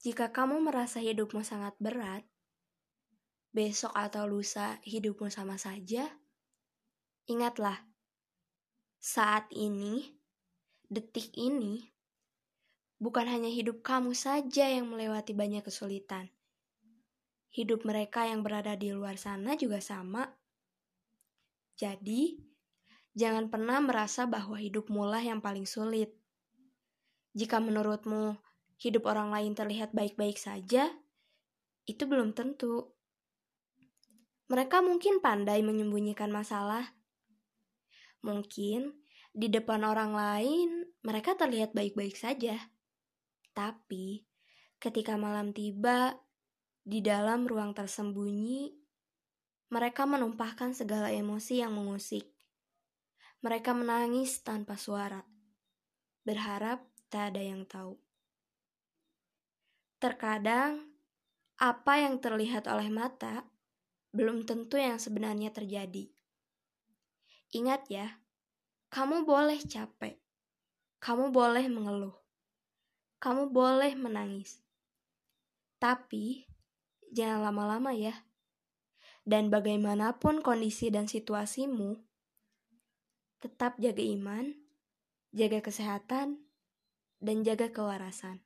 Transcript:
Jika kamu merasa hidupmu sangat berat, besok atau lusa hidupmu sama saja, ingatlah, saat ini, detik ini, bukan hanya hidup kamu saja yang melewati banyak kesulitan. Hidup mereka yang berada di luar sana juga sama. Jadi, jangan pernah merasa bahwa hidupmu lah yang paling sulit. Jika menurutmu hidup orang lain terlihat baik-baik saja, itu belum tentu. Mereka mungkin pandai menyembunyikan masalah. Mungkin di depan orang lain mereka terlihat baik-baik saja. Tapi ketika malam tiba, di dalam ruang tersembunyi, mereka menumpahkan segala emosi yang mengusik. Mereka menangis tanpa suara, berharap tak ada yang tahu. Terkadang, apa yang terlihat oleh mata belum tentu yang sebenarnya terjadi. Ingat ya, kamu boleh capek, kamu boleh mengeluh, kamu boleh menangis, tapi jangan lama-lama ya. Dan bagaimanapun kondisi dan situasimu, tetap jaga iman, jaga kesehatan, dan jaga kewarasan.